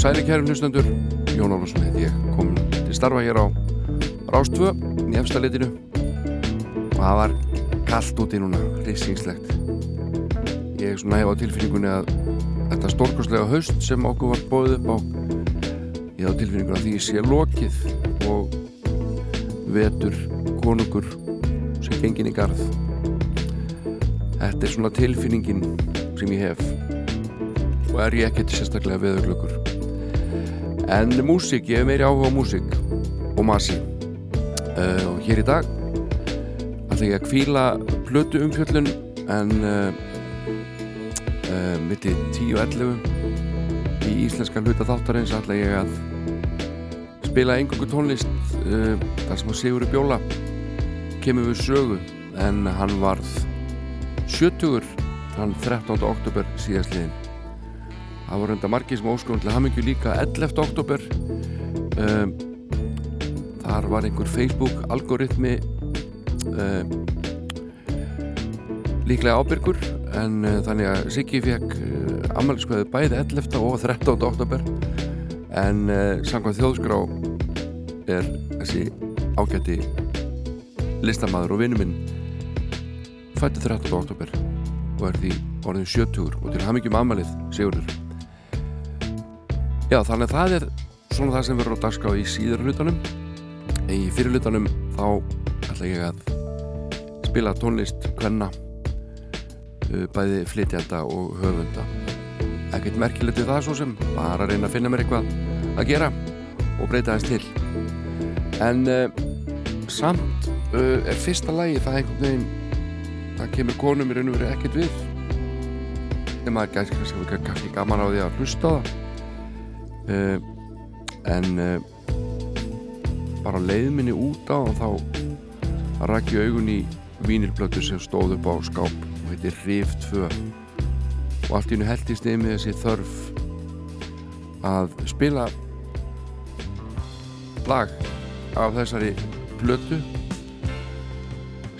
sæli kærum hlustendur. Jón Álarsson heit ég kom til starfa hér á Rástvö í efsta litinu. Og það var kallt úti núna risingslegt ég er svona hef á tilfinningunni að þetta stórkoslega haust sem okkur var bóðið upp á ég hef á tilfinningunni að því sé lokið og vetur konungur sem gengin í garð. Þetta er svona tilfinningin sem ég hef. Og er ég ekkert sérstaklega veðurglöggur en músík, ég hef meiri áhuga á músík og masi uh, og hér í dag ætla ég að kvíla plötu umfjöllun en uh, uh, mitti 10.11 í íslenska hluta þáttarins ætla ég að spila engungu tónlist þar sem að Sigurður Bjóla kemur við sögu en hann varð 70 hann 13. oktober síðastliðin það voru enda margir sem óskonum til hamingju líka 11. oktober um, þar var einhver Facebook algoritmi um, líklega ábyrgur en uh, þannig að Siggi fekk uh, ammaliðskvæði bæði 11. og 13. oktober en uh, samkvæmt þjóðskrá er þessi ágætti listamæður og vinnuminn fætti 13. oktober og er því orðin 70 og til hamingjum amalið Sigurður Já, þannig að það er svona það sem verður á dagská í síður hlutanum. Í fyrir hlutanum þá ætla ég að spila tónlist hvenna bæði flytjanda og höfunda. Ekkert merkilegt við það svo sem bara að reyna að finna mér eitthvað að gera og breyta þess til. En uh, samt uh, er fyrsta lagi það einhvern veginn það kemur konum í raun og verið ekkert við. En maður gæti kannski gaman á því að hlusta það uh, en bara leiðminni út á og þá rakki augun í vínilblötu sem stóð upp á skáp og heitir Rif 2 og allt í hennu heldist yfir þessi þörf að spila lag af þessari blötu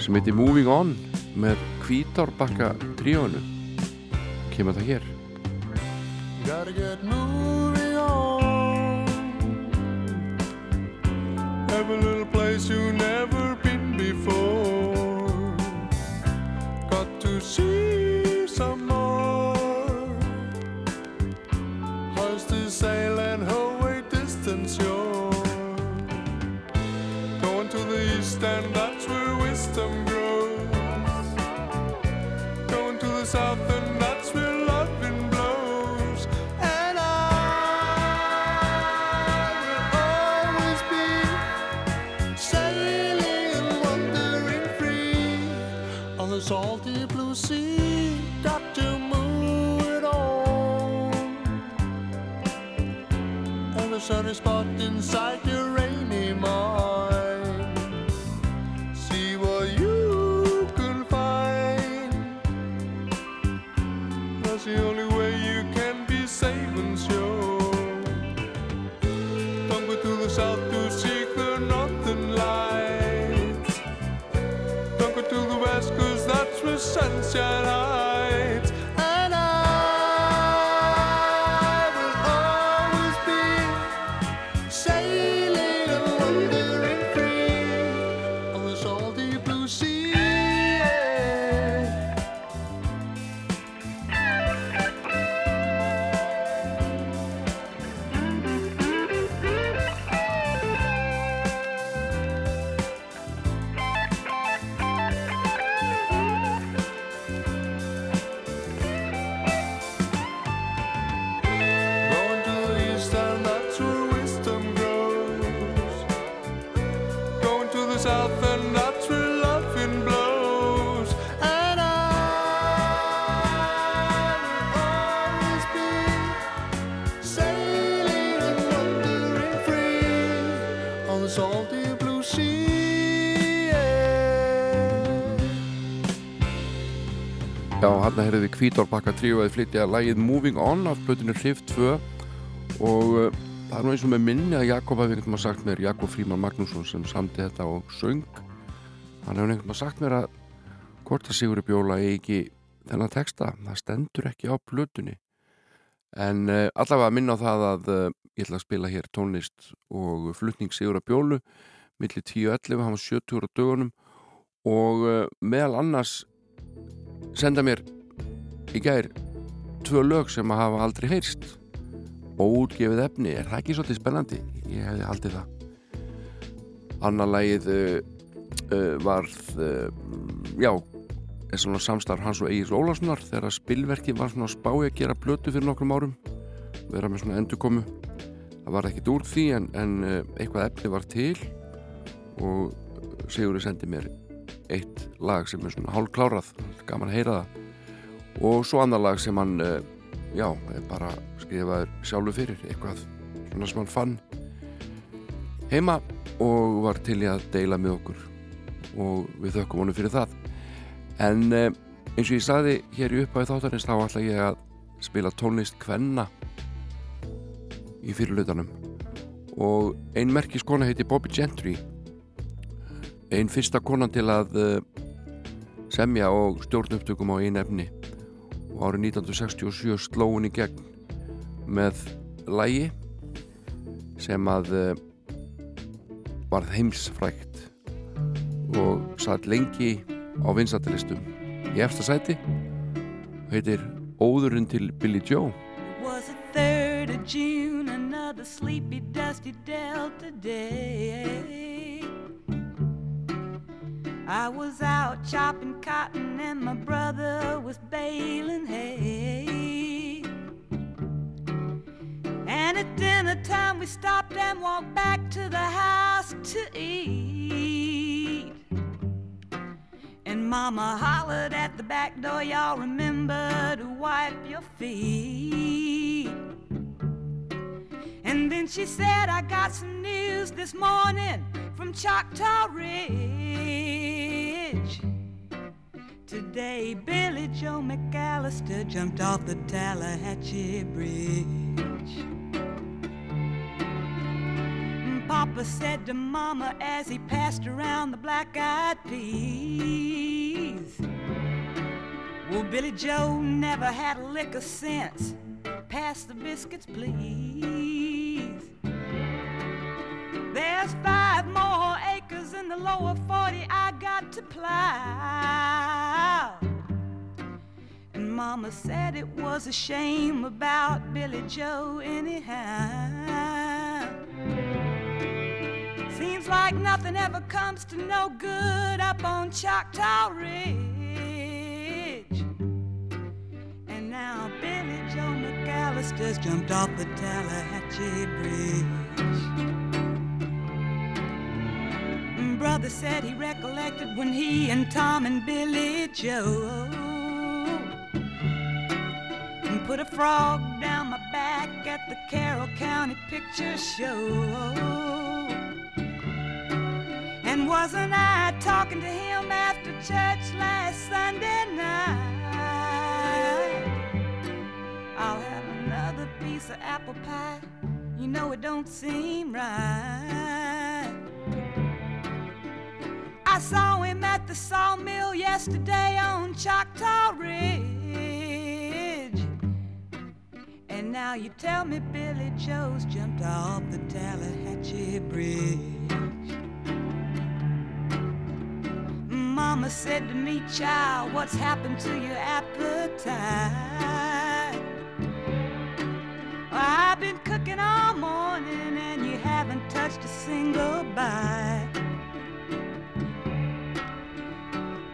sem heitir Moving On með kvítárbakka tríónu kemur það hér. Gotta get moving Have a little place you've never been before. Got to see some more. Hoist to sail and away distant shore Going to the east and that's where wisdom grows. Going to the south and sunny spot inside Kvítorbakka tríu að flytja lagið Moving On af blötinu Hrif 2 og uh, það er nú eins og með minni að Jakob hafi einhvern veginn sagt mér, Jakob Fríman Magnússon sem samti þetta og söng. Hann hefur einhvern veginn sagt mér að hvort að Sigurður Bjóla eigi þennan texta, það stendur ekki á blötunni en uh, allavega minna á það að uh, ég ætla að spila hér tónlist og flutning Sigur að bjólu millir 10.11, hann var 70 á dögunum. Og uh, meðal annars senda mér í gær tvö lög sem að hafa aldrei heyrst. Og útgefið efni er það ekki svolítið spennandi? Ég hefði haldið það. Annar lagið varð já er svona samstarf hans og Egil Ólarssonar þegar spilverki var svona spái að gera blötu fyrir nokkrum árum vera með svona endurkomu. Það var ekkit úr því en, en eh, eitthvað efni var til og Sigurði sendi mér eitt lag sem er svona hálf klárað gaman að heyra það og svo annar lag sem hann eh, já, bara skrifaður sjálfu fyrir eitthvað svona sem hann fann heima og var til í að deila með okkur. Og við þökkum honum fyrir það. En eh, eins og ég saði hér í upphæðu þáttarins þá ætla ég að spila tónlist Kvenna í fyrirlutanum. Og ein merkis kona heiti Bobby Gentry. Einn fyrsta konan til að uh, semja og stjórn upptökum á einu efni og árið 1967 sló hún í gegn með lægi sem að uh, varð heimsfrækt og satt lengi á vinsatlistum í eftir sæti. Heitir Óðurinn til Billy Joe. June Another sleepy dusty delta day I was out chopping cotton and my brother was baling hay And at dinner time we stopped and walked back to the house to eat And mama hollered at the back door, y'all remember to wipe your feet. And then she said, I got some news this morning from Choctaw Ridge. Today, Billy Joe McAllister jumped off the Tallahatchie Bridge. Papa said to Mama as he passed around the black eyed peas. Well, Billy Joe never had a lick of sense. Pass the biscuits, please. There's five more acres in the lower 40 I got to plow. And Mama said it was a shame about Billy Joe, anyhow. Seems like nothing ever comes to no good up on Choctaw Ridge. McAllister's jumped off the Tallahatchie Bridge. Brother said he recollected when he and Tom and Billy Joe put a frog down my back at the Carroll County Picture Show. And wasn't I talking to him after church last Sunday night? I'll have another piece of apple pie. You know it don't seem right. I saw him at the sawmill yesterday on Choctaw Ridge. And now you tell me Billy Joe's jumped off the Tallahatchie Bridge. Mama said to me, child, what's happened to your appetite? I've been cooking all morning and you haven't touched a single bite.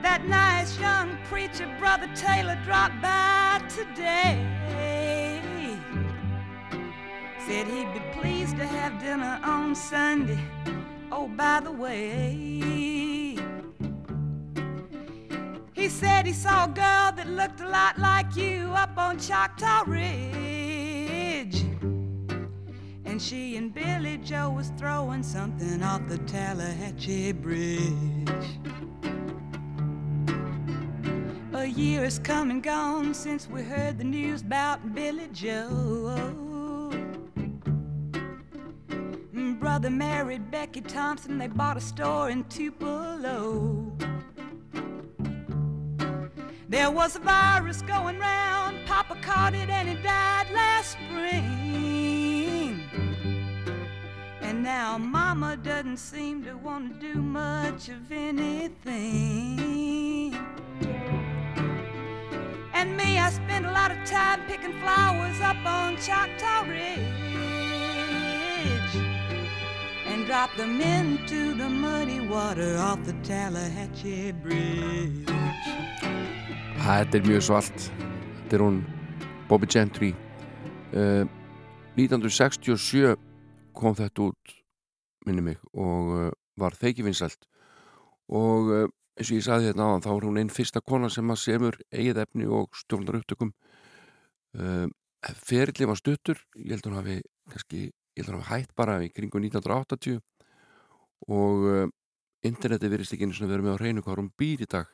That nice young preacher, Brother Taylor, dropped by today. Said he'd be pleased to have dinner on Sunday. Oh, by the way. He said he saw a girl that looked a lot like you up on Choctaw Ridge. And she and Billy Joe was throwing something off the Tallahatchie Bridge. A year has come and gone since we heard the news about Billy Joe. Brother married Becky Thompson, they bought a store in Tupelo. There was a virus going round, Papa caught it and he died last spring. And now Mama doesn't seem to want to do much of anything. And me, I spend a lot of time picking flowers up on Choctaw Ridge and drop them into the muddy water off the Tallahatchie Bridge. Þetta er mjög svalt Þetta er hún Bobby Gentry uh, 1967 kom þetta út minni mig og uh, var þeikivinsælt. Og uh, eins og ég saði hérna á þá er hún einn fyrsta kona sem að semur eigið efni og stjórnar upptökum uh, ferilli var stuttur ég held að hún hafi kannski, ég held að hún hafi hætt bara í kringu 1980 og uh, interneti virðist ekki eins og verið með á hreinu hvað hún býr í dag.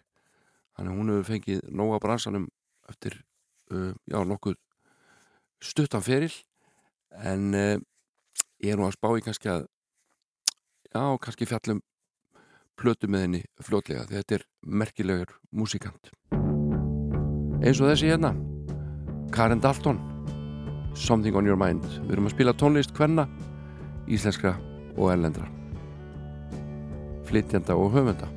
Þannig að hún hefur fengið nóga bransanum eftir uh, já, nokkuð stuttan feril en ég er nú að spá í kannski að já, kannski fjallum plötu með henni fljótlega því þetta er merkilegur músikant. Eins og þessi hérna Karen Dalton Something on your mind. Við erum að spila tónlist hvenna íslenskra og ellendra flytjanda og höfenda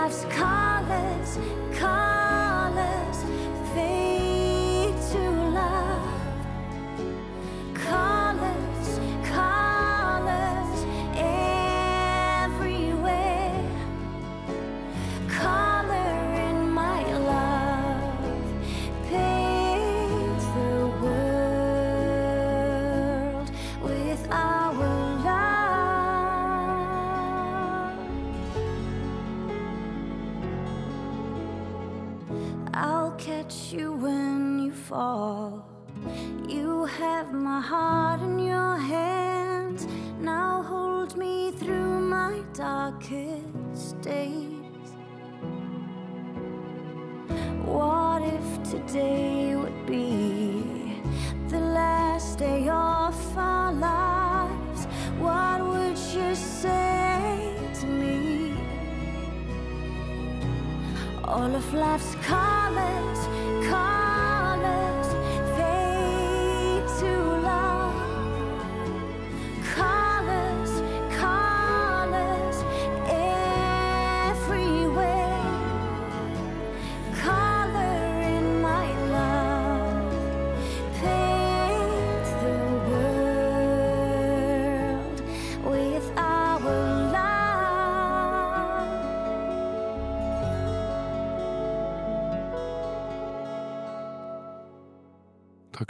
life's colors. colors day would be the last day of our lives, what would you say to me? All of life's come.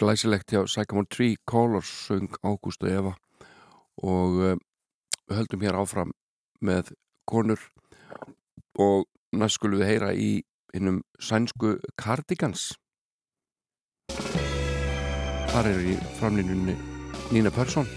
glæsilegt hjá Sycamore Tree Colors söng Ágúst og Eva. Og eh, við um, höldum hér áfram með konur. Og næst skulum við heyra í hinnum sænsku Cardigans. Þar er í framlýnunni Nina Persson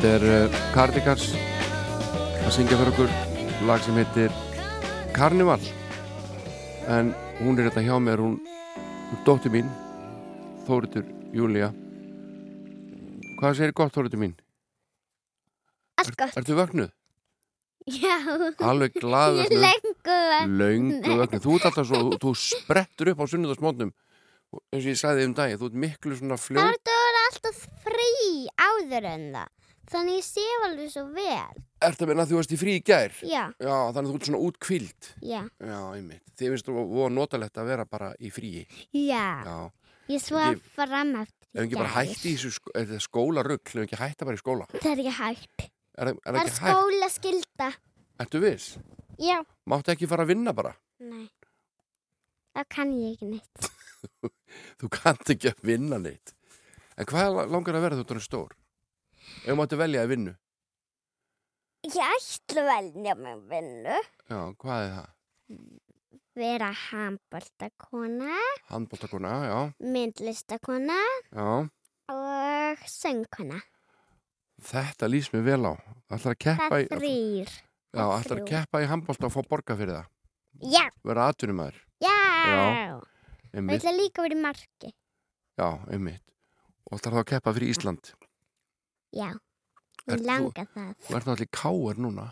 Þetta er uh, Cardigans að syngja fyrir okkur lag sem heitir Carnival en hún er þetta hjá mér hún, dóttir mín Þóritur Júlia Hvað segir gott Þóritur mín? Allt gott. Ertu vöknuð? Já. Alveg glad. Löngu vöknuð Þú ert alltaf svo, þú, sprettur upp á sunnudagsmótnum eins og ég sagði um daginn, þú ert miklu svona Það fljót er það alltaf frí áður en það. Þannig ég sé alveg svo vel. Ertu að menna að þú varst í frí í gær? Já, Já, þannig að þú ert svona útkvíld já, Já, einmitt. Þið finnst þú voða notalegt að vera bara í fríi. já. Já. Ég svaf fram eftir. Ef ekki bara gær. hætti í þessu sko, er skólarugl, ef ekki hætta bara í skóla. Það er ekki hægt. Er, er Það er ekki hægt? skóla skilda. Ertu viss? Já. Máttu ekki fara að vinna bara? Nei. Það kann ég ekki neitt. Þú kannt ekki að vinna neitt. En hvað langar að vera þú er stór? Ef máttu velja að vinnu? Ég ætla að velja mig vinnu. Já, hvað er það? Vera handboltakona, Handbóltakona, já, myndlistakona já. og söngkona. Þetta lýs mér vel á. Það ætlar að keppa Það í, þrýr. já, ætlar að keppa í handbólta og fá borga fyrir það. Já, Vera atvinnumæður. já. Já. Og ég Einmitt. ætla líka að vera í marki. Já, einmitt. Og ætlar þá að keppa fyrir Ísland. Já, ég þú- langa það. Þú ert náttúrulega í káir núna.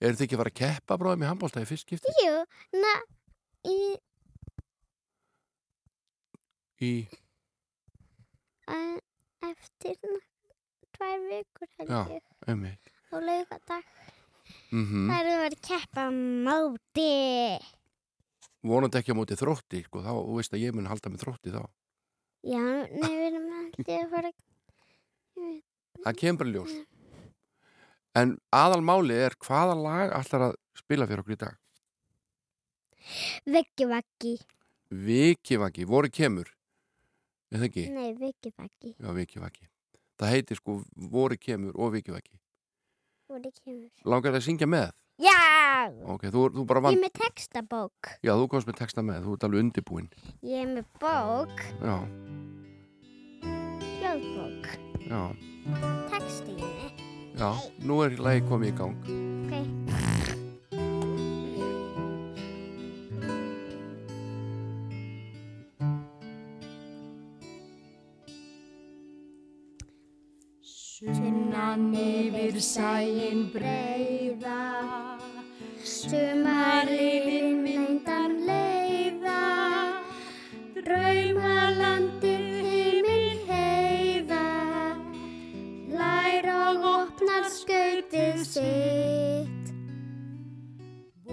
Er þið ekki að fara að keppa bróðum í handbólta í fyrst skipti? Jú, na, í, Í, uh, eftir tvær vikur held Já. ég. einmitt. Á laugadag. Mm Það eru að vera að keppa móti. Vonandi ekki á móti þrótti, sko. Þá, þú veist að ég mun halda með þrótti þá. Já, nei, við erum alltaf að fara Það kemur bara ljós. En aðalmáli er hvaða lag ætlar að spila fyrir okkur í dag? Veggi vaggi. Viki Vaki, voru kemur. Er það ekki? Nei, veggi vaggi. Já, Viki Vaki. Það heitir sko voru kemur og Viki Vaki. Voru kemur. Langar það að syngja með? Já! Ok, þú, þú bara Ég vann. er með textabók. Já, þú komst með texta með, þú ert alveg undirbúinn. Ég er með bók. Já, Hljóðbók. Já, Textíni. já. Nú er lagi komið í gang. Ok. Sunnan yfir sæin breiða Sumarlífin leindan sitt.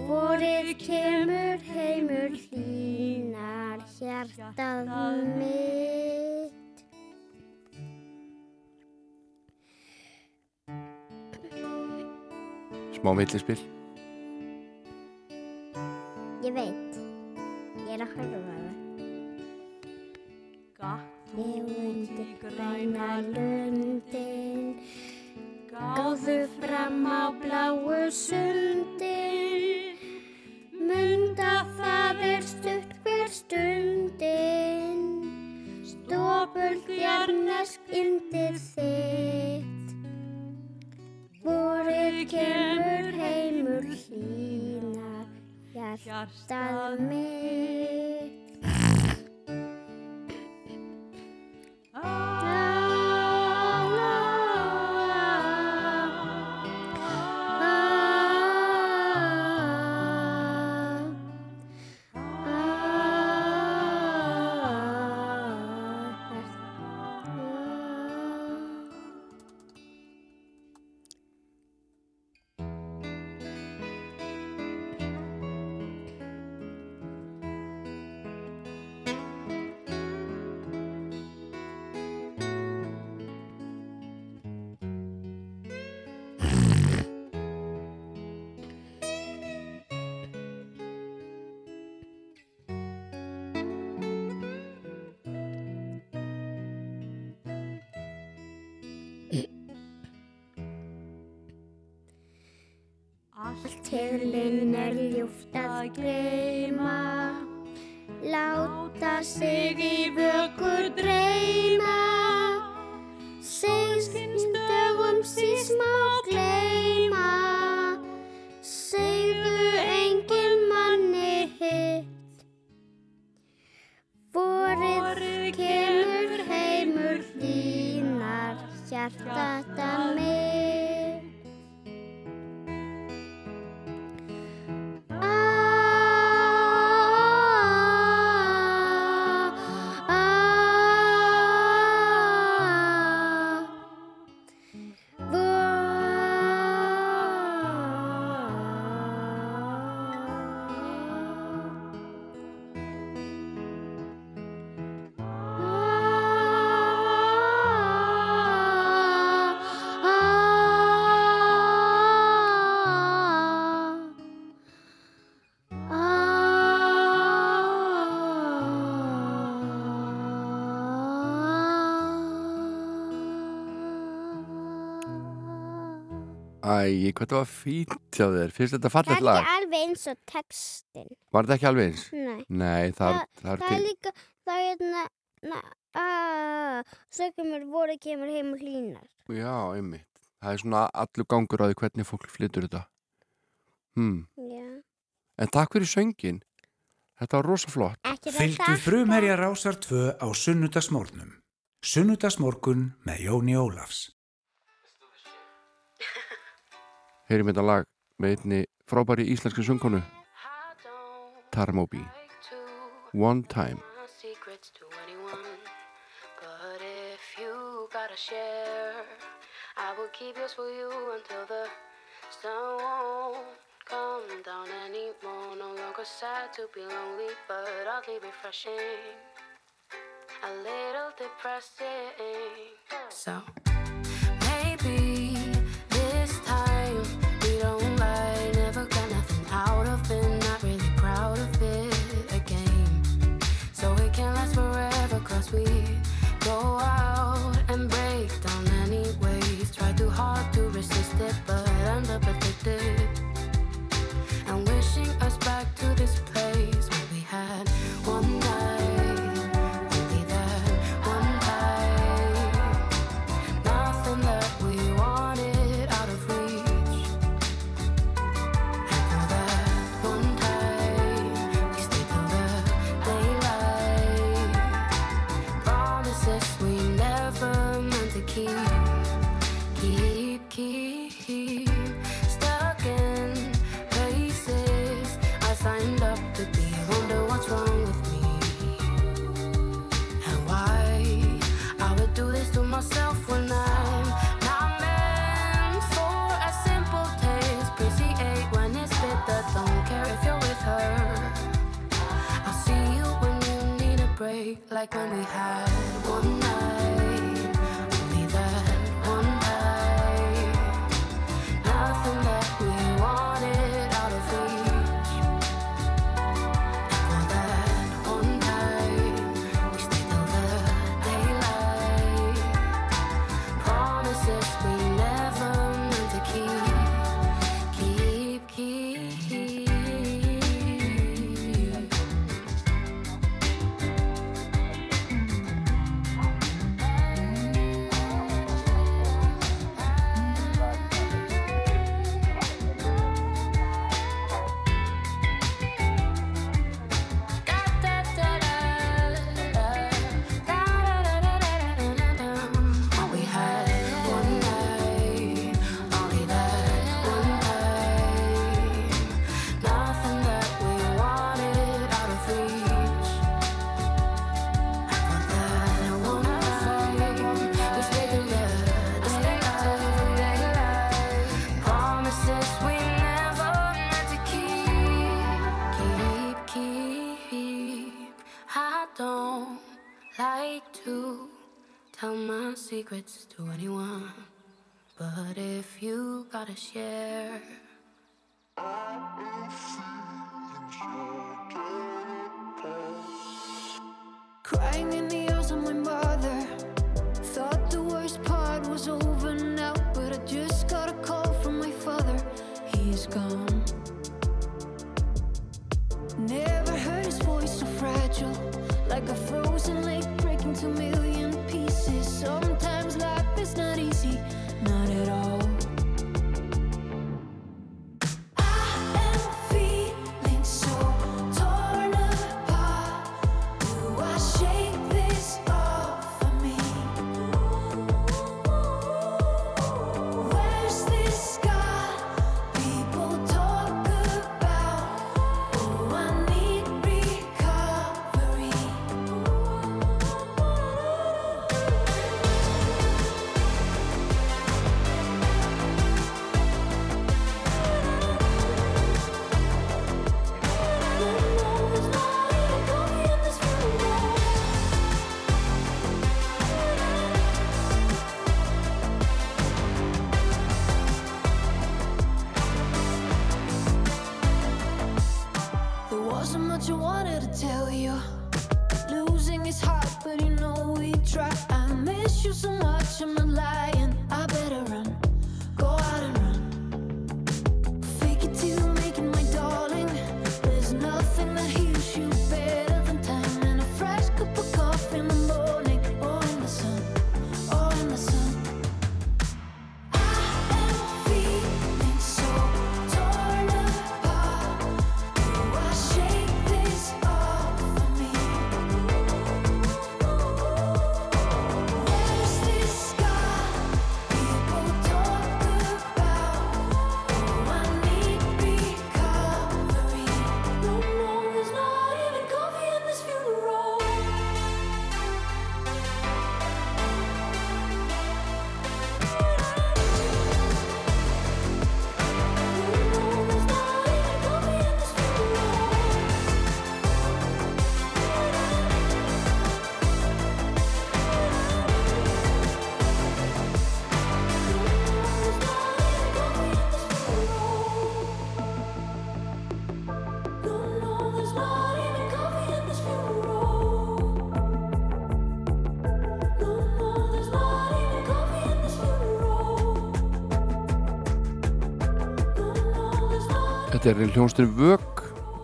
Vorið kemur heimur hlínar hjartað mitt. Smá millispil. Ég veit, ég er að horfa á það Ég undir græna lundin Gáðu fram á bláu sundin Munda það er stutt hver stundin. Stofur þjarnesk indir þitt. Vorið kemur heimur hlýnar Hjartað mitt city Æ, hvað það var fínt hjá þér Fyrst þetta Það fallet er lag ekki alveg eins og textin. Var þetta ekki alveg eins? Nei. Nei, það, er- það er Það er til líka, það er hérna, na, að, sögum mér voru kemur heim og hlýnar. Já, einmitt Það er svona allur gangur á því hvernig fólk flytur þetta hmm. Já. En takk fyrir söngin Þetta var rosa flott Ekki það Fylgdu frumherja rásar 2 á sunnudagsmórnum. Sunnudagsmorgun með Jóni Ólafs. Heyrim þetta lag með einni frábæri íslenski söngkonu Tara Moby One Time I will keep yours for you until the sun won't come down anymore. No longer sad to be lonely, but oddly refreshing. A little depressing. So て like when we had one night. Gotta share. Crying in the arms of my mother. Thought the worst part was over now, but I just got a call from my father. He's gone. Never heard his voice so fragile, like a frozen lake breaking to a million pieces. Sometimes Þetta er hljómsnir Vög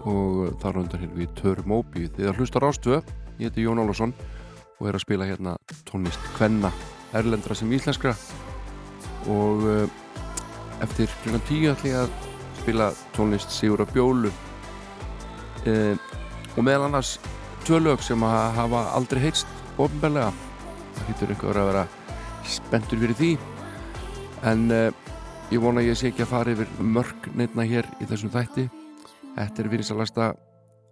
og þar hundar hérna við Törmóbi því það hlustar ástöðu, ég heiti Jón Álason og er að spila hérna tónlist Kvenna, erlendra sem íslenskra. Og eh, eftir kl. 10 ætlum ég að spila tónlist Sigurða Bjólu. E, og meðal annars tvölaug sem að hafa aldrei heitst ofnbælega, það hittur einhver að vera spentur fyrir því. En e, Ég vona að ég sé ekki að fara yfir mörg nefna hér í þessum þætti. Þetta er vinsalasta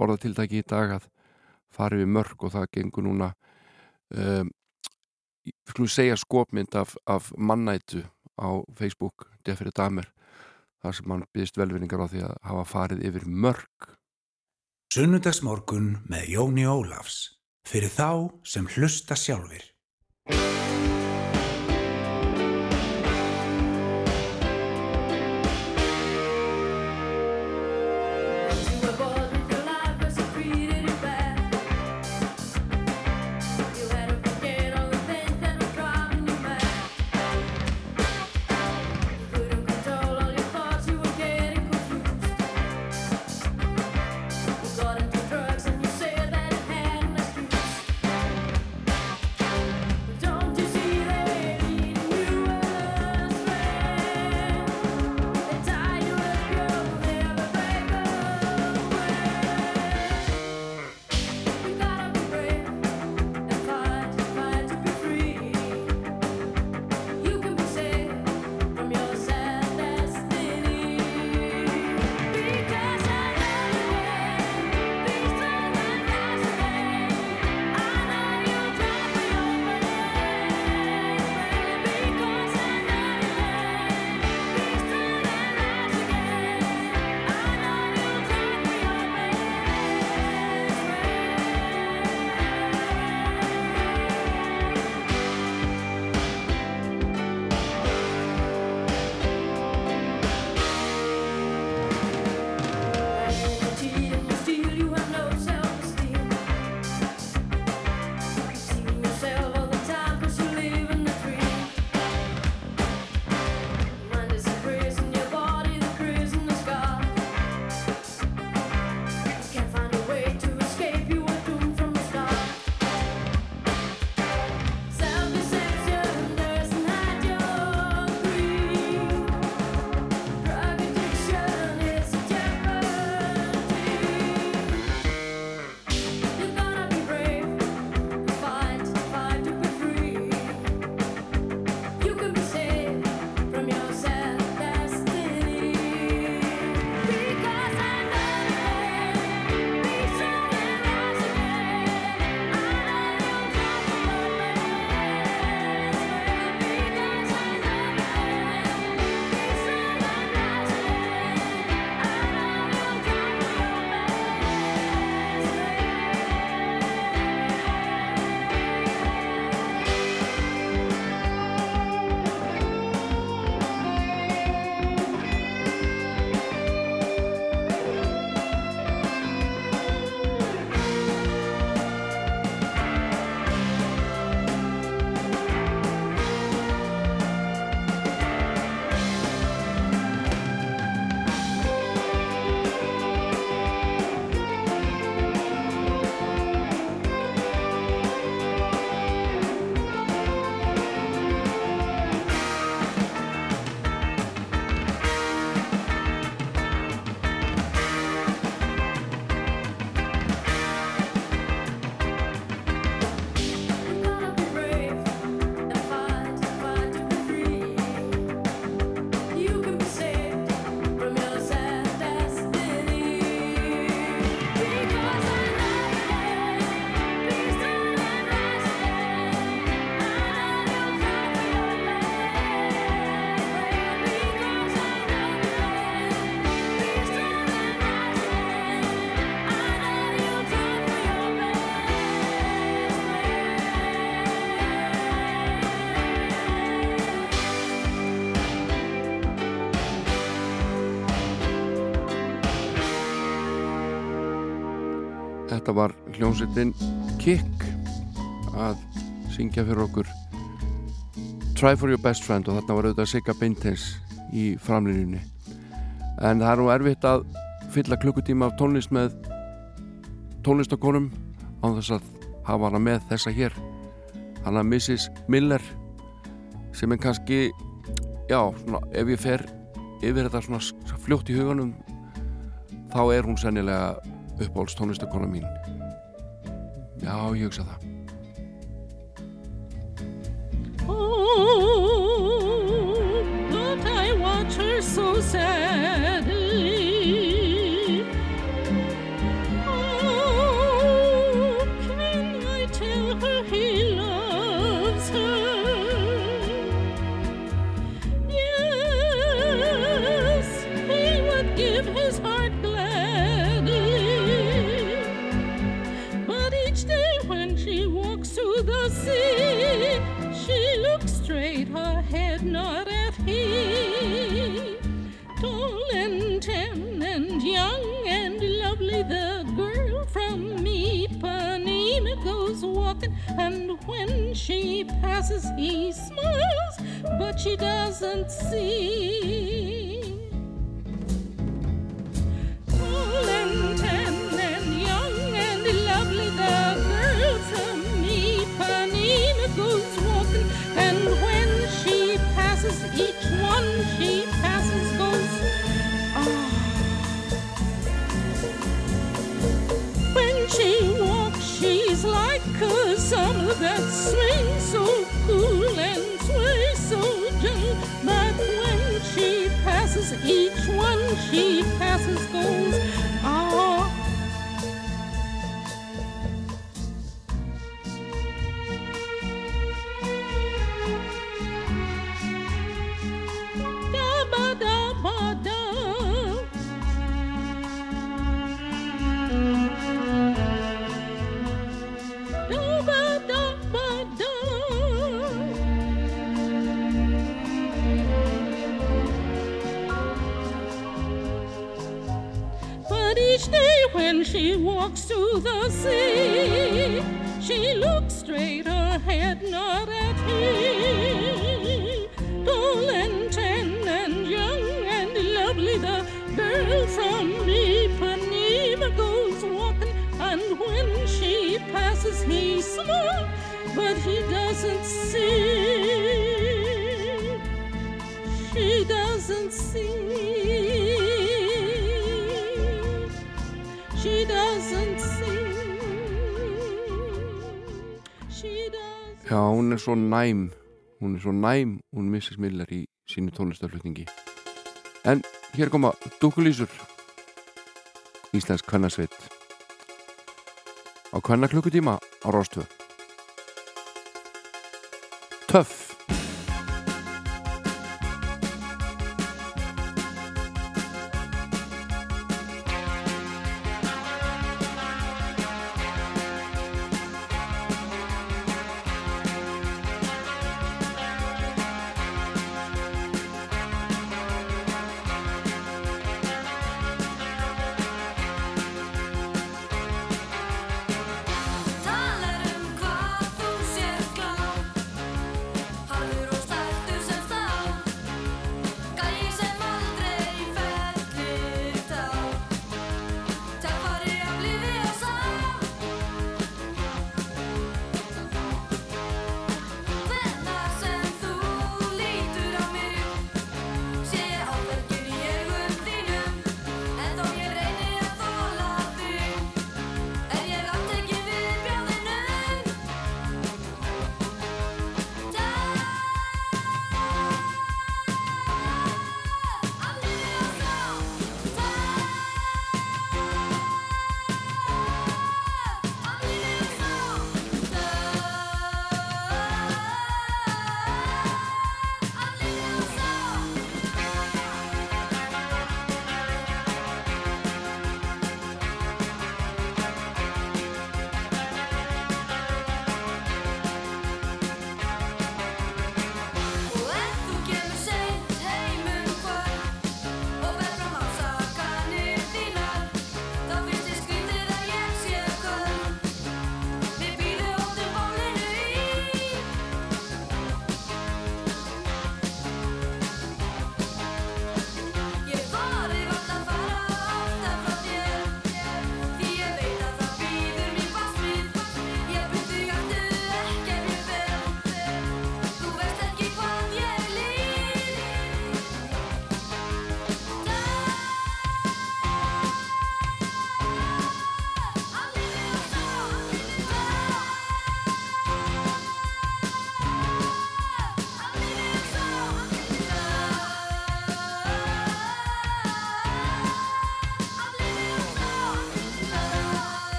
orðatildagi í dag að fara yfir mörg og það gengur núna ehm, um, sklúi segja skopmynd af, af mannætu á Facebook, Defri Damer þar sem hann byggist velvinningar á því að hafa farið yfir mörg. Sunnudagsmorgun með Jóni Ólafs fyrir þá sem hlusta sjálfur. hljómsveitin Kik að syngja fyrir okkur. Try for your best friend og þarna var auðvitað Sigga Bintens í framlýninni en það er nú erfitt að fylla klukkutíma af tónlist með tónlistakonum án þess að hafa hana með þessa hér. Hana Mrs. Miller sem er kannski já, svona, ef ég fer yfir þetta svona fljótt í huganum þá er hún sennilega uppáhalds tónlistakona mín já, ég hugsa það svo næm hún er svo næm, hún Mrs. Miller í sínu tónlistaflutningi en hér koma dúkulísur Íslensk kvennasveit. Á kvenna klukkutíma á Róstöð Töff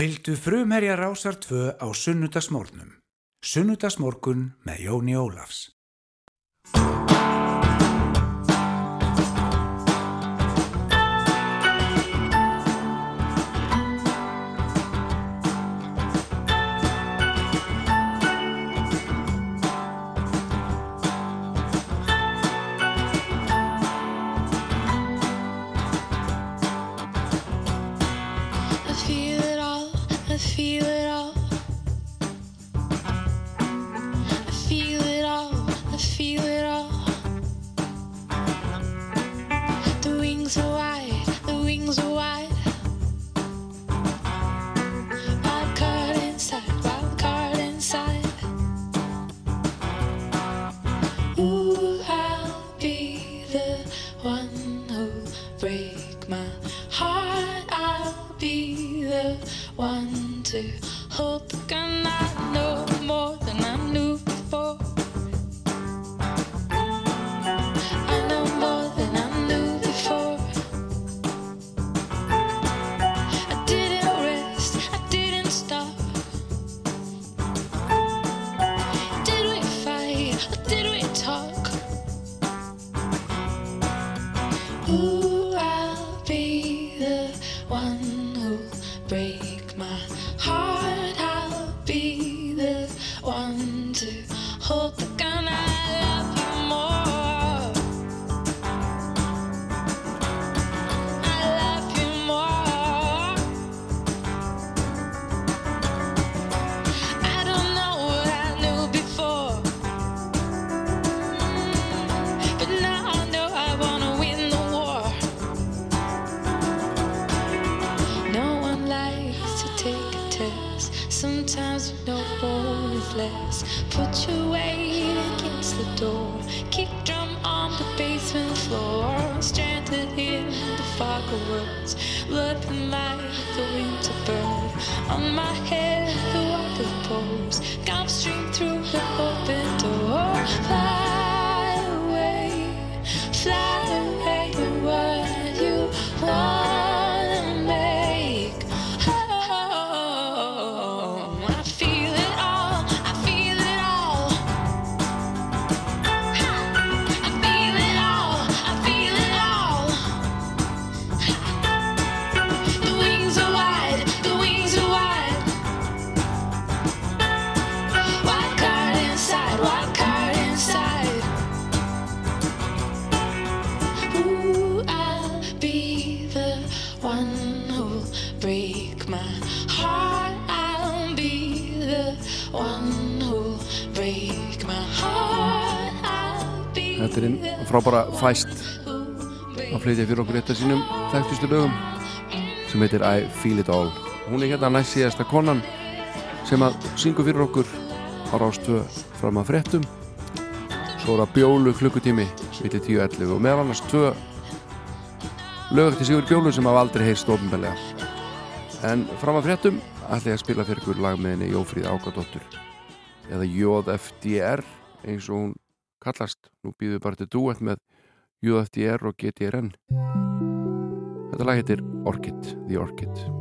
Fyldu frumherja rásar tvö á sunnudagsmórnum. Sunnudagsmórkun með Jóni Ólaf. frábara fæst að flytja fyrir okkur eitt af sínum þekktustu lögum sem heitir I Feel It All. Hún er hérna næst síðasta konan sem að syngu fyrir okkur á rástöðu fram að frettum svo er að bjólu klukkutími vilja 10.11 og meðal annars tvö lög til Sigur Bjólu sem hafa aldrei heist ofinbeglega en fram að frettum ætla ég að spila fyrir okkur lag með henni Jófríð Ágadóttur eða JFDR eins og hún kallast. Nú býðum við bara til duett með UFDR og GTRN. Þetta lag heitir Orchid, The Orchid.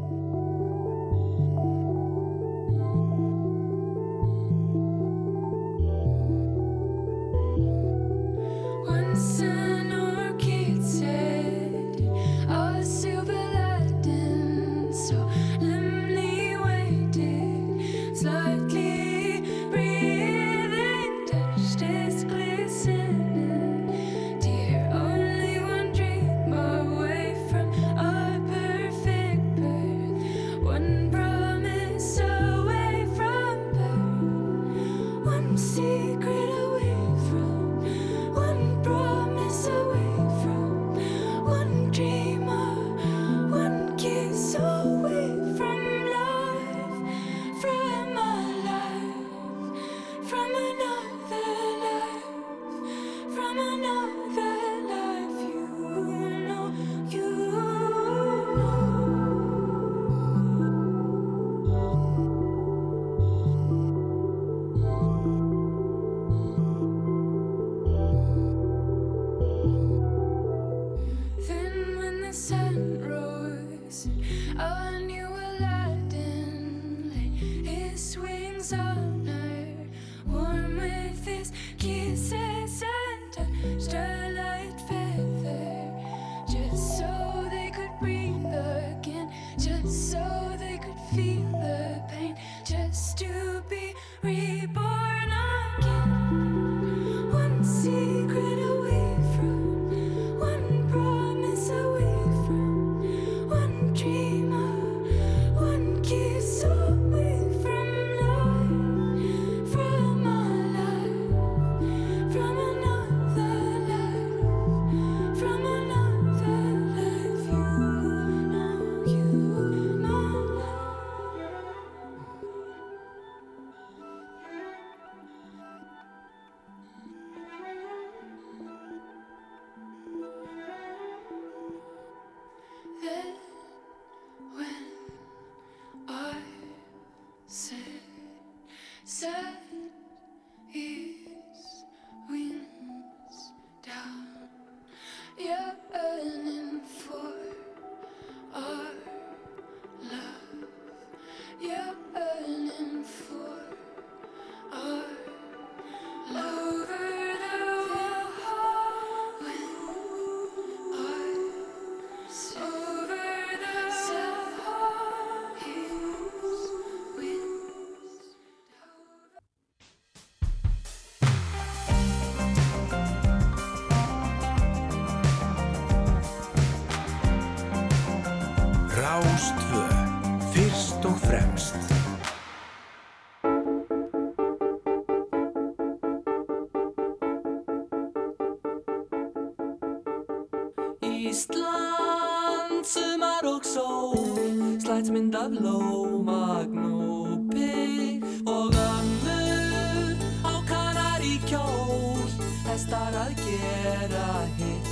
Ísland, sumar og sól, slætsmynd af lómagn og pigg og ömmur á kanar í kjól, hestar að gera hitt.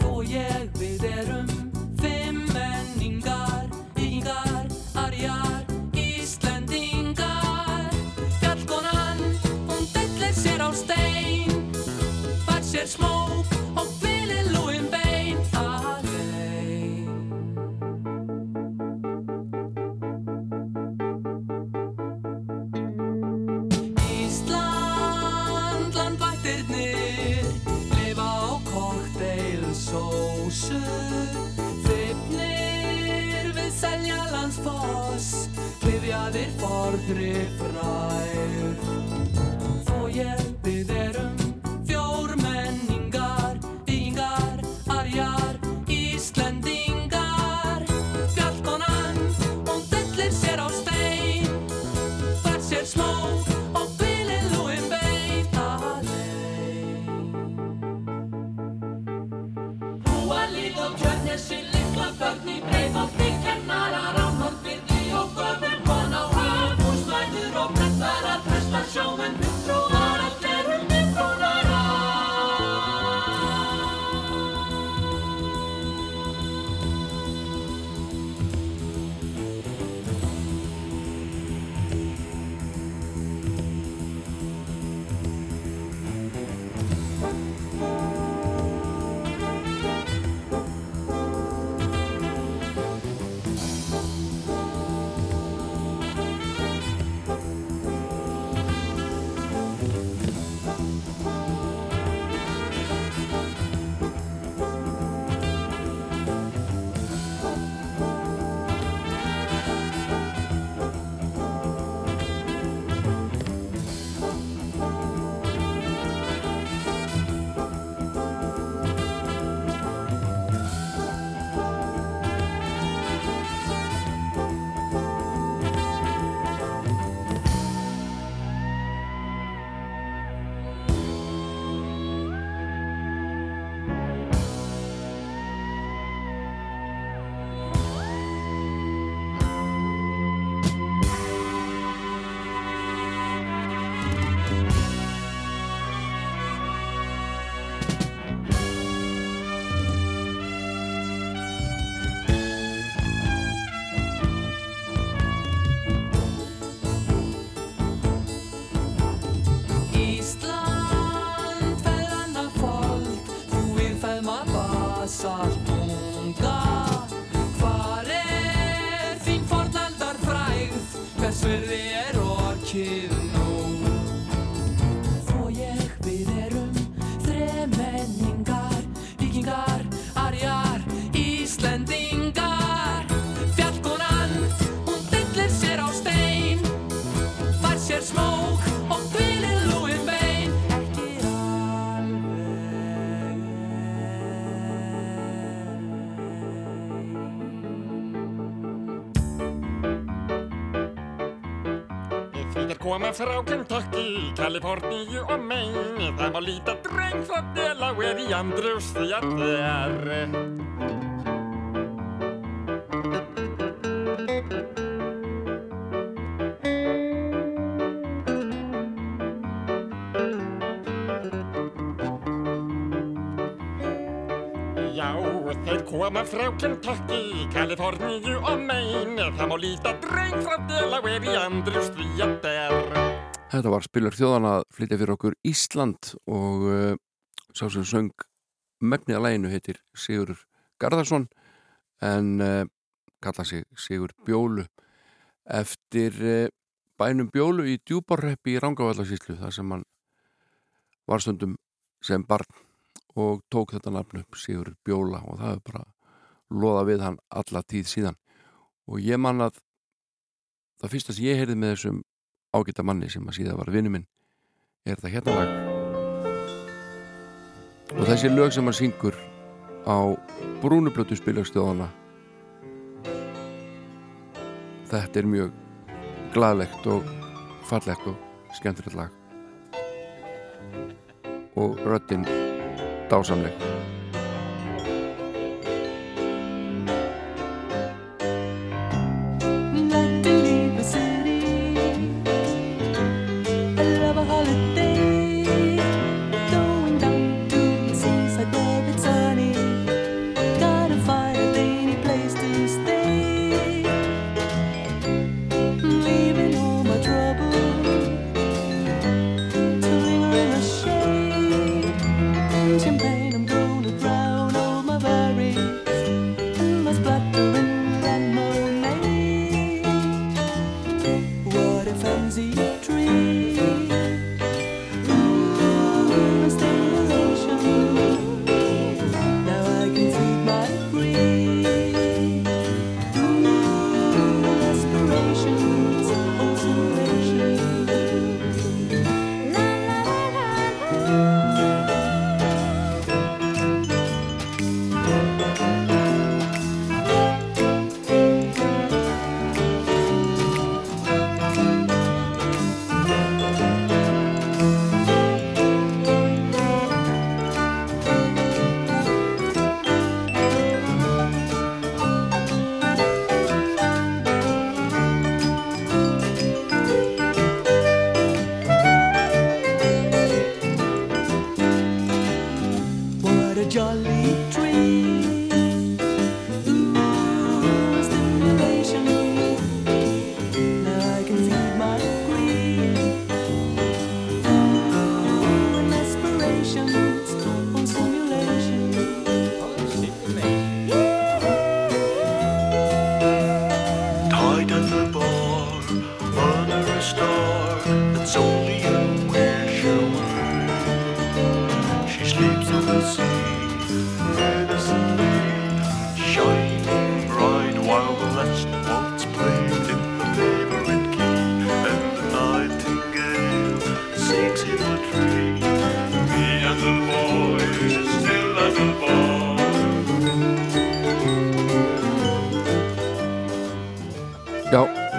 Þó ég við erum fimm menningar, yngar, arjar, íslendingar. Fjallkonan, hún dellir sér á stein, fær sér smók. saw frá Kentucky, Kaliforníu og Maine. Það má líta dreng frá Delaware í Andrews því að það er þeir koma frá Kentucky, Kaliforníu og Maine. Það má líta dreng frá Delaware í Andrews því að það er Þetta var spilur þjóðan að flytja fyrir okkur Ísland og uh, sá sem söng megnið að læginu heitir Sigur Garðarsson en uh, kalla sig Sigur Bjólu. Eftir uh, bænum Bjólu í djúbarreppi í Rangavallarsíslu þar sem hann var stundum sem barn og tók þetta nafn upp Sigur Bjóla og það er bara loða við hann alla tíð síðan. Og ég man að það fyrsta sem ég heyrði með þessum ágæta manni sem að síðan var vinnu minn er þetta hérna lag. Og þessi lög sem hann syngur á brúnublötu spilagstjóðana þetta er mjög gladlegt og fallegt og skemmtilegt lag. Og röddinn dásamleg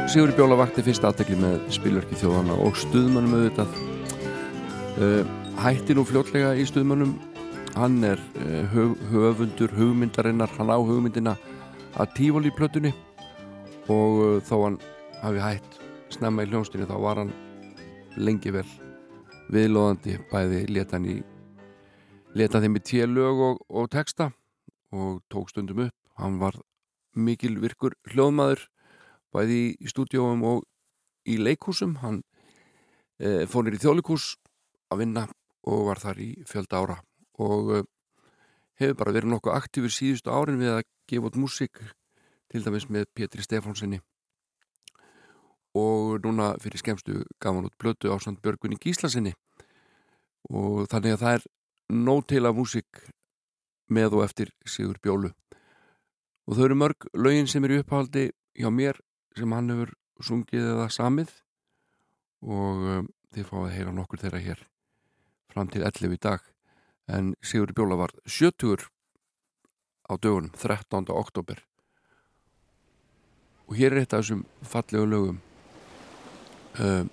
Sigur Bjóla vakti fyrst aðtekli með spilverki þjóðana og stuðmannum auðvitað. Uh, hætti nú fljótlega í stuðmannum hann er uh, höf, höfundur hugmyndarinnar, hann á hugmyndina að tífóli plötunni. Og uh, þó hann hafi hætt snemma í hljónstinni þá var hann lengi vel viðlóðandi bæði leta hann í leta þeim í tíu lög og, og texta og tók stundum upp. Hann var mikil virkur hljóðmaður bæði í stúdíóum og í leikhúsum. Hann e, fór nýr í þjólikús að vinna og var þar í fjölda ára. Og e, hefur bara verið nokkuð aktífur síðustu árin við að gefa út músík til dæmis með Pétri Stefánsinni og núna fyrir skemstu gaf hann út blötu á samt Björgunni Gíslasinni og þannig að það er nóg til af músík með og eftir Sigur Bjólu. Og þau eru mörg lögin sem eru upphaldi hjá mér sem hann hefur sungið eða samið og um, þið fáið að heyra nokkur þeirra hér fram til 11 í dag. En Sigur Bjóla var 70 á dögunum 13. oktober og hér er eitt af þessum fallegu lögum um,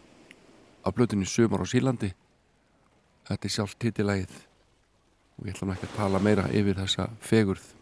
af blötunni Sumar á Sílandi þetta er sjálf titilægið og ég ætla ekki að tala meira yfir þessa fegurð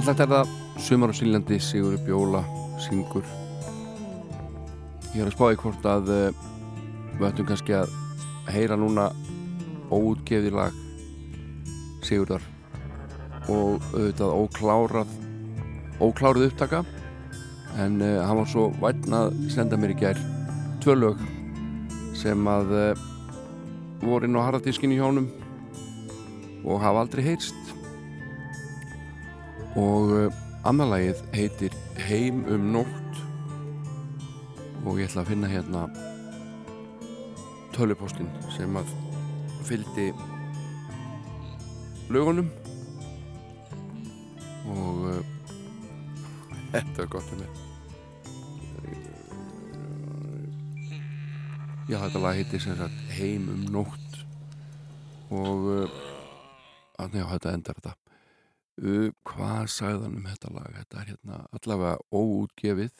Fallegt er það. Sumar á Sílandi, Sigur Bjóla syngur. Ég er að spáði hvort að uh, við ættum kannski að heyra núna óútgefið lag Sigurðar og auðvitað óklárað óklárað upptaka. En uh, hann var svo vætn að senda mér í gær tvö lög sem að uh, voru inn á harðardískinu hjá honum og hafa aldrei heyrst og uh, annarlagið heitir Heim um nótt. Og ég ætla að finna hérna tölupóstinn sem að fylgdi lögunum. Og uh, þetta er gott um mig Já, þetta lag heitir sem sagt Heim um nótt. Og uh, að, já, þetta endar þetta uh, hvað sagði hann um þetta lag? Þetta er hérna allavega óútgefið.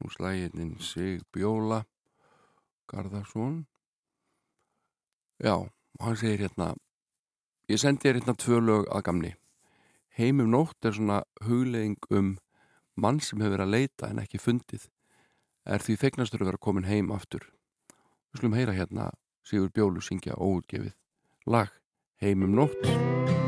Nú slæginin Sig Bjóla Garðarsson. Já, hann segir hérna ég sendi þér hérna tvö lög að gamni. Heim um nótt er svona huglegging um mann sem hefur verið að leita en ekki fundið. Er því fegnastur að vera komin heim aftur. Við skulum heyra hérna Sigur Bjólu syngja óútgefið lag Heim um nótt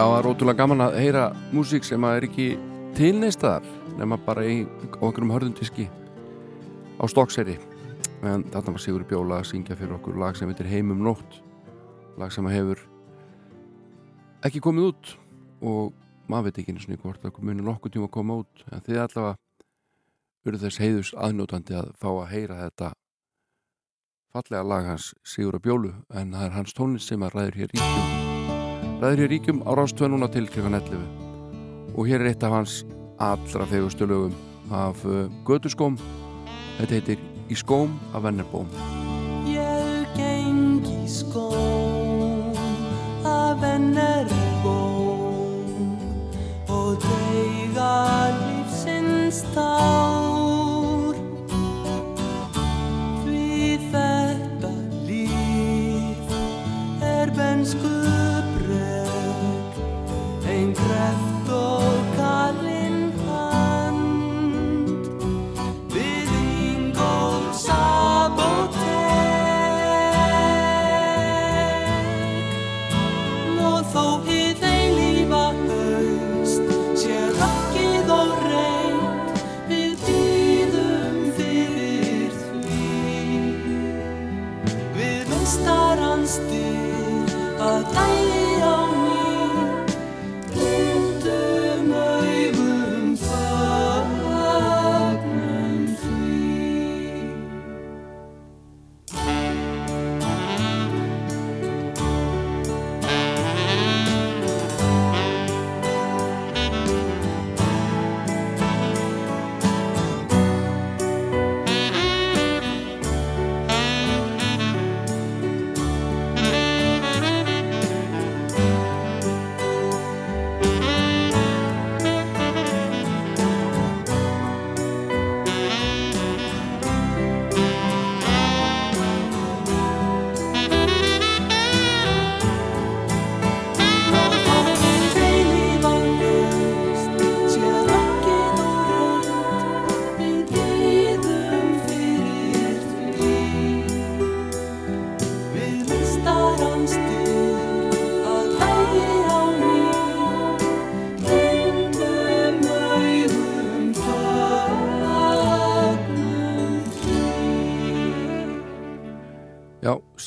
Já, það er ótrúlega gaman að heyra músík sem að er ekki tilneistaðar nema bara í einhverjum hörðundiski á stokkseri en þarna var Sigur Bjóla að syngja fyrir okkur lag sem heitir Heimum nótt. Lag sem hefur ekki komið út og maður veit ekki einu sinni hvort það muni nokkuð tíma að koma út. En þið allavega verður þess heiðus aðnjótandi að fá að heyra þetta fallega lag hans Sigur Bjólu en það er hans tónlist sem að ræður hér ríkjum ræður hér ríkjum á rástöð núna til kl. 11 og hér er eitt af hans allra fegustu lögum af uh, Götuskóm. Þetta heitir Í skóm af Vennerbóm. Ég geng í skóm af vennerbóm og deiga lífsins tár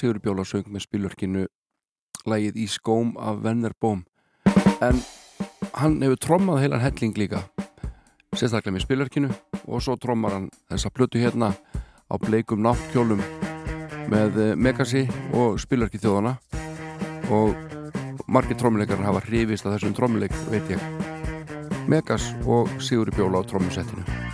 Sigur Bjóla söng með spilverkinu lagið Í skóm af Vennerbóm en hann hefur trommað heilan helling líka sérstaklega með spilverkinu og svo trommar hann þessa plötu hérna á bleikum náttkjólum með eh, Megasi og spilverki þjóðana og margir trommuleikar hafa hrifist að þessum trommuleik veit ég. Megas og Sigur Bjóla á trommusettinu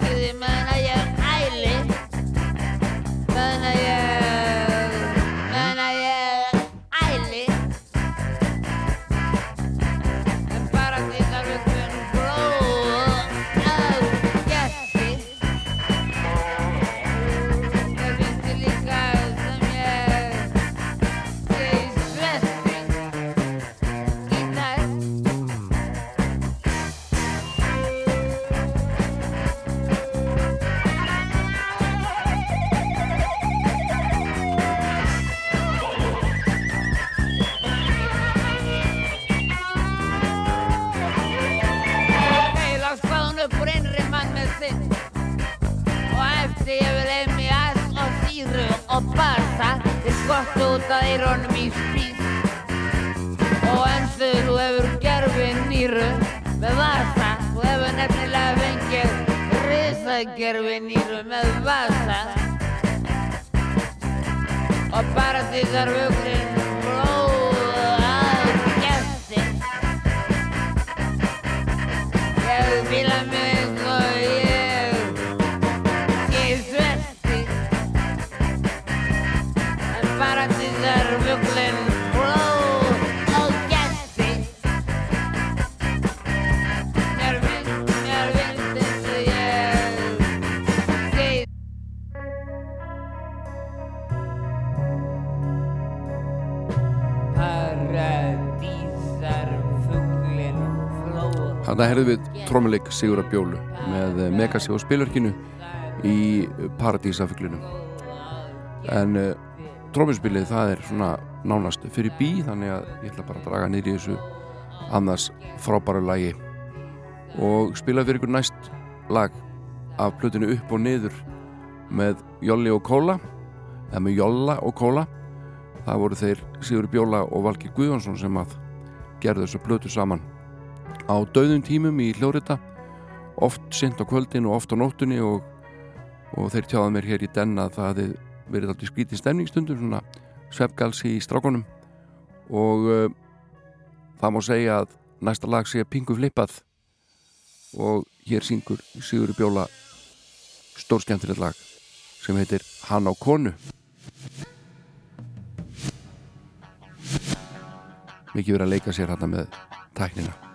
like it, man. Þannig herðum við trómuleik Sigurða Bjólu með eh, Megasi og spilverkinu í Paradísafuglinum. En uh, trómuspilið það er svona nánast fyrir bí þannig að ég ætla bara að draga í þessu annars frábæru lagi. Og spila fyrir ykkur næst lag af plötinu upp og niður með Jolli og Kóla eða með Jolla og Kóla það voru þeir Sigur Bjóla og Valgir Guðjónsson sem að gerðu þessu plötu saman á dauðum tímum í hljóðrita oft sent á kvöldin og oft á nóttunni og, og þeir tjáða mér hér í den að það hefði verið alltaf skrítið stemningstundum svona svefgalsi í strákonum og uh, það má segja að næsta lag sé pingu flippað og hér syngur Sigur Bjóla stórskemmtilegt lag sem heitir Hann á konu. Mikið verið að leika sér hann með tæknina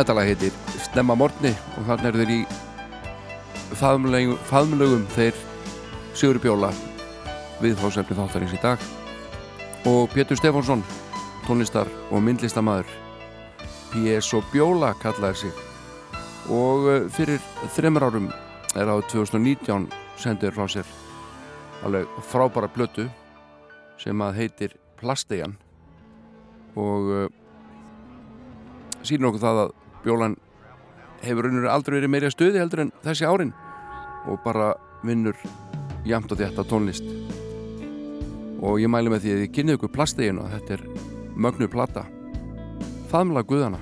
Þetta lag heitir Stemma morgni og þannig er þeir í faðmlögum, faðmlögum þeir Sigur Bjóla við fórsefni þáttarins í dag og Pétur Stefánsson tónlistar og myndlistamæður P.S. og Bjóla kallaði sig og eh, fyrir þreymur árum er á 2019 sendur frá sér alveg frábæra blötu sem að heitir Plastejan og uh, sýnir okkur það að Bjólan hefur raunur aldrei verið meira stöði heldur en þessi árin og bara vinnur jamt og þetta tónlist. Og ég mæli með því að ég kynni ykkur Plastejan og þetta er mögnu plata. Faðmla Guðana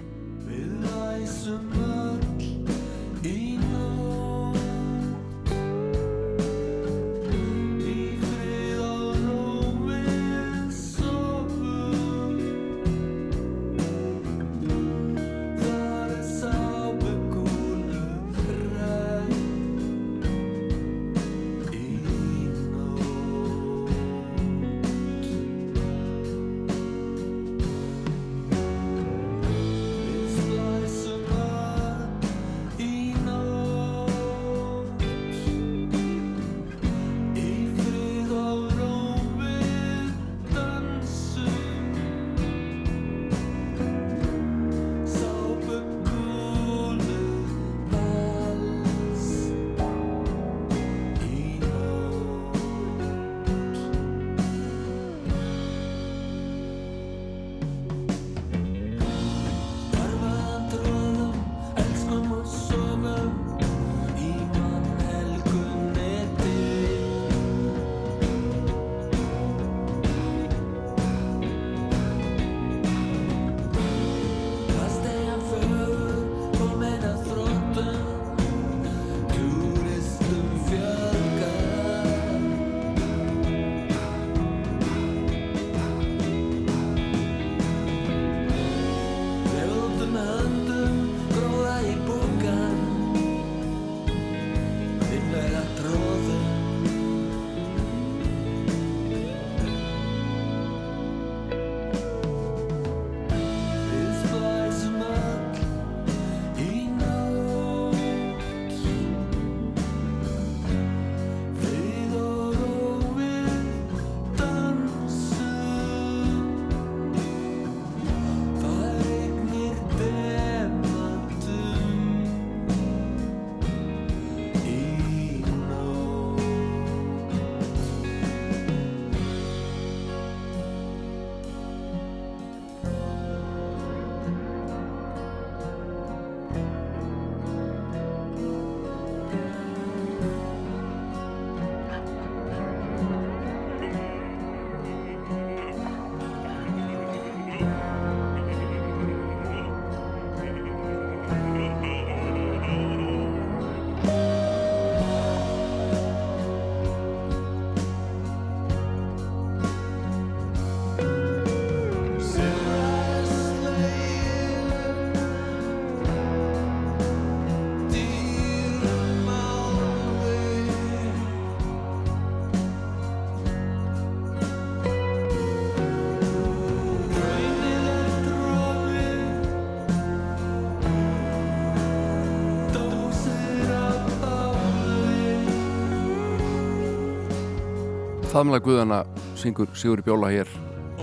Faðmla Guðana syngur Sigur Bjóla hér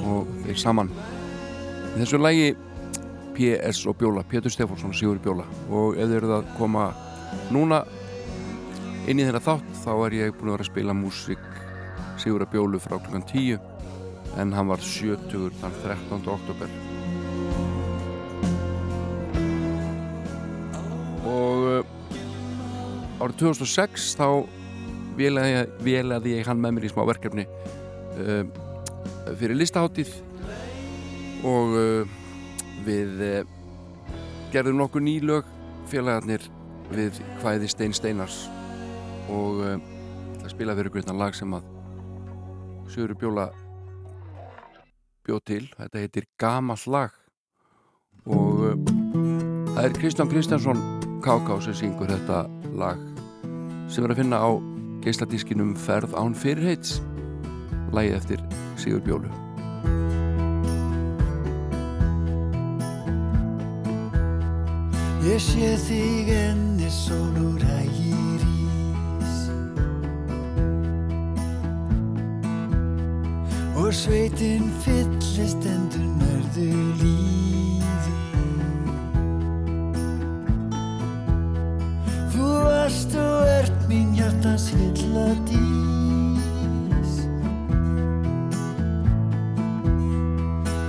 og þeir saman í þessu lægi P.S. og Bjóla, Pétur Stefánsson og Sigur Bjóla og ef þið eruð að koma núna inn í þeirra þátt þá er ég búin að vera að spila músík Sigur Bjólu frá klukkan 10 en hann var 70 þann 13. oktober og uh, árið 2006 þá vélaði ég hann með mér í smá verkefni uh, fyrir listaháttíð og uh, við uh, gerðum nokkuð nýlög félagarnir við hvæði Stein Steinars og uh, ég ætla að spila fyrir þetta lag sem að Sjöru Bjóla bjóð til, þetta heitir Gamall lag og það er Kristján Kristjánsson K.K. sem syngur þetta lag sem er að finna á geisladískinum Ferð án fyrirheits. Lagið eftir Sigur Bjólu. Ég sé þig enni sólur hægir ís. Og sveitin fyllist endur nærðu lífi mín hjartans hylla dís.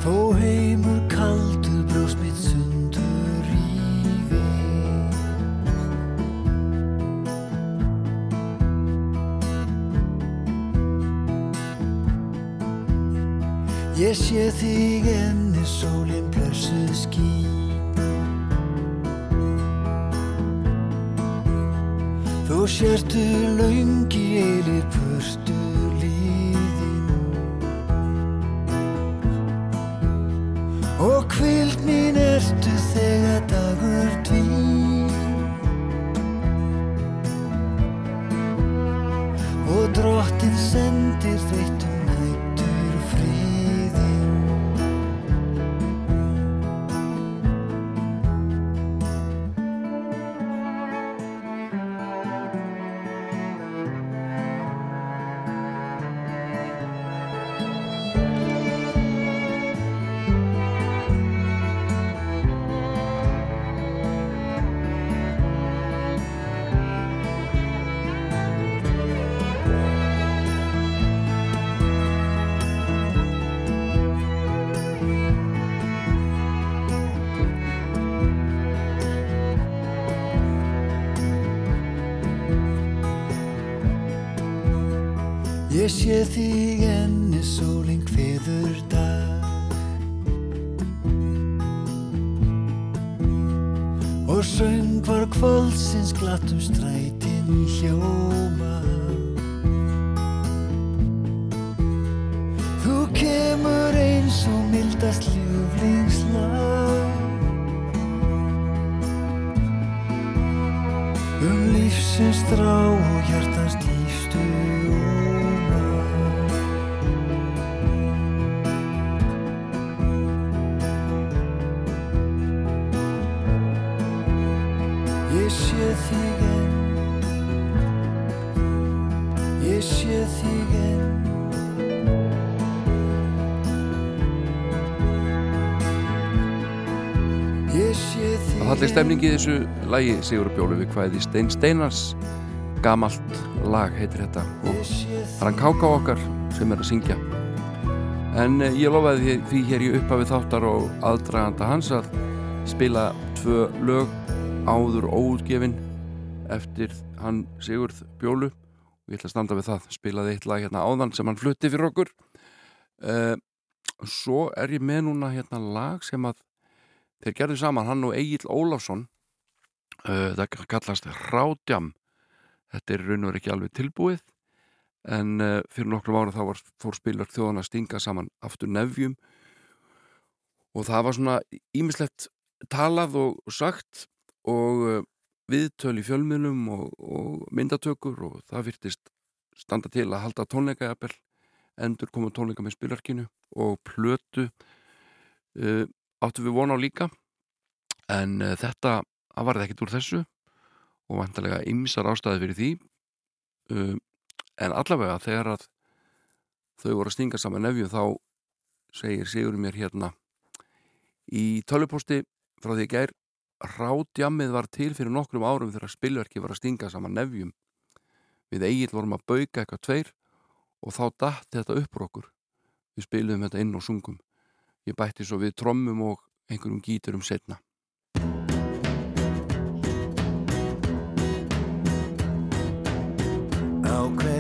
Þó heimur kaldur brjóst mitt sundur rífi Ég sé þig enni þig Það falleg stemning í þessu lagi Sigur Bjólu við hvaðið Stein Steinars. Gamalt lag heitir þetta og það er hann káká okkar sem er að syngja. En eh, ég lofaði því, hér í upphafið þáttar og aðdraganda hans að spila tvö lög áður óutgefin eftir hann Sigurð Bjólu og ég ætla að standa við það. Spilaði eitt lag hérna áðan sem hann flutti fyrir okkur. Uh, svo er ég með núna hérna lag sem að þeir gerðu saman, hann og Egil Ólafsson uh, það kallast Rádjam þetta er raun og veru ekki alveg tilbúið en uh, fyrir nokkrum ára þá var fór spilar þjóðan að stinga saman aftur nefjum. Og það var svona ímislegt talað og sagt og uh, viðtöl í fjölmiðlum og, og myndatökur og það virtist standa til að halda tónleika endur koma tónleika með spilarkinu og plötu. Uh, áttu við vona á líka. En uh, þetta varði ekkert úr þessu og vantarlega ymsar ástæði fyrir því. Um, en allavega þegar að þau voru að stinga saman nefju þá segir Sigur mér hérna í töluposti frá því gær Rádjammið var til fyrir nokkrum árum þegar spilverki var að stinga saman nefjum. Við Egil vorum að bauka eitthvað tveir og þá datt þetta upp úr okkur. Við spilum þetta inn og sungum ég bætti svo við trommum og einhverjum gíturum setna Á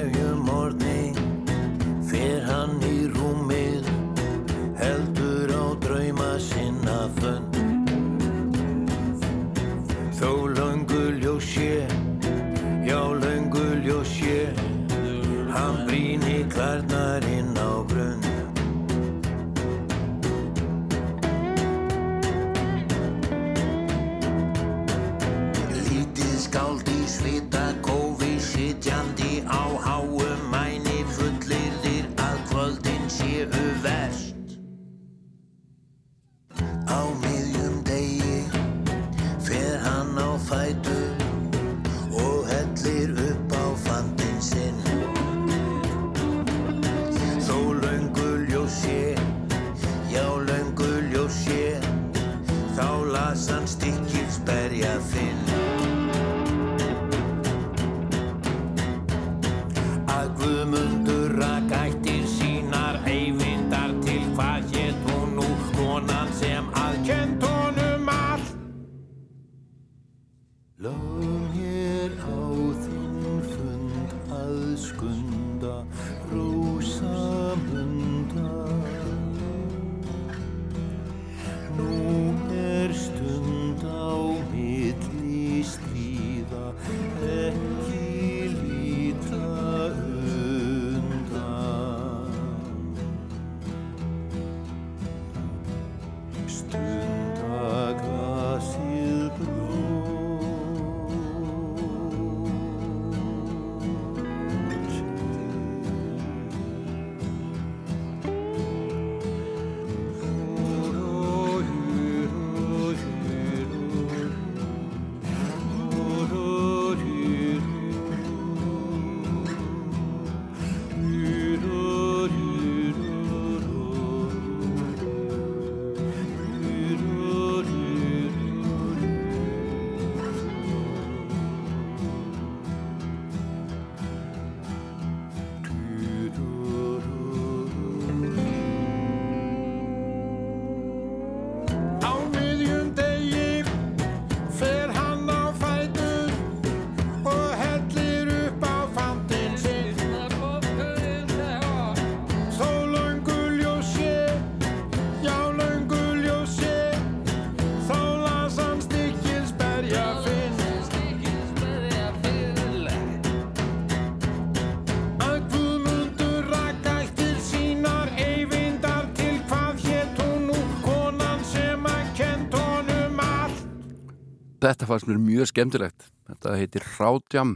Þetta fannst mér mjög skemmtilegt. Þetta heitir Ráðjam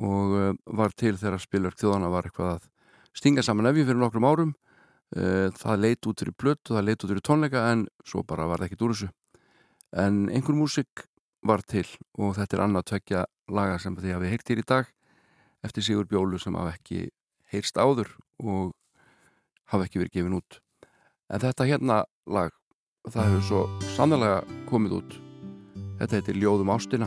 og uh, var til þegar spilverk þjóðana var eitthvað að stinga saman efjum fyrir nokkrum árum. Uh, það leit út fyrir blött og það leit út fyrir tónleika en svo bara var það ekkit úr þessu. En einhver músik var til og þetta er annað tvekja laga sem þið hafið heyrt hér í dag eftir Sigur Bjólu sem hafa ekki heyrst áður og hafa ekki verið gefin út. En þetta hérna lag, það hefur svo sannlega komið út. Þetta heitir Ljóðum ástina.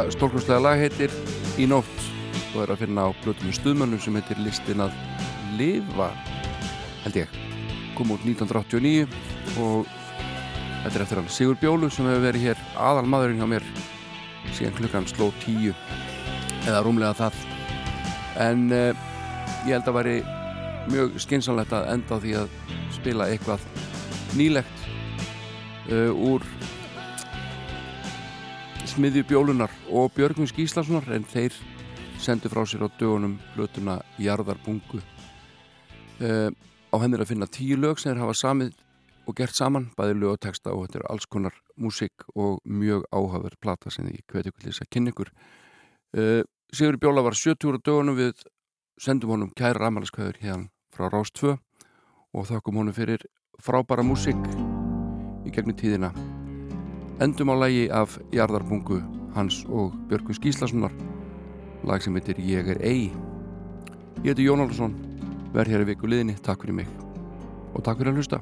Þetta stórkostlega lag heitir Í nótt. Og er að finna á blötum stuðmönnum sem heitir listin að lifa held ég. Kom út 1989 og þetta er eftir hann Sigur Bjólu sem hefur verið hér aðal maðurinn hjá mér síðan klukkan sló tíu eða rúmlega það. En uh, ég held að væri mjög skynsanlegt að enda á því að spila eitthvað nýlegt uh, úr smiðju bjólunar og Björgvins Gíslasonar en þeir sendu frá sér á dögunum blötuna Jarðarbungu. Uh, á henni er að finna tíu lög sem þeir hafa samið og gert saman, bæði lög og texta og þetta er alls konar músík og mjög áhafur plata sem ég hveti að kynna ykkur. Uh, Sigur Bjóla var 70 á dögunum við sendum honum kæra ramalaskvæður hérna frá Rás 2 og þakkum honum fyrir frábæra músík í gegnum tíðina Endum á lægi af Jarðarbungu, Hans og Björgu Skíslassonar lag sem heitir Ég er ei Ég heiti Jón Alvarsson verð hér í viku liðinni, takk fyrir mig. Og takk fyrir að hlusta.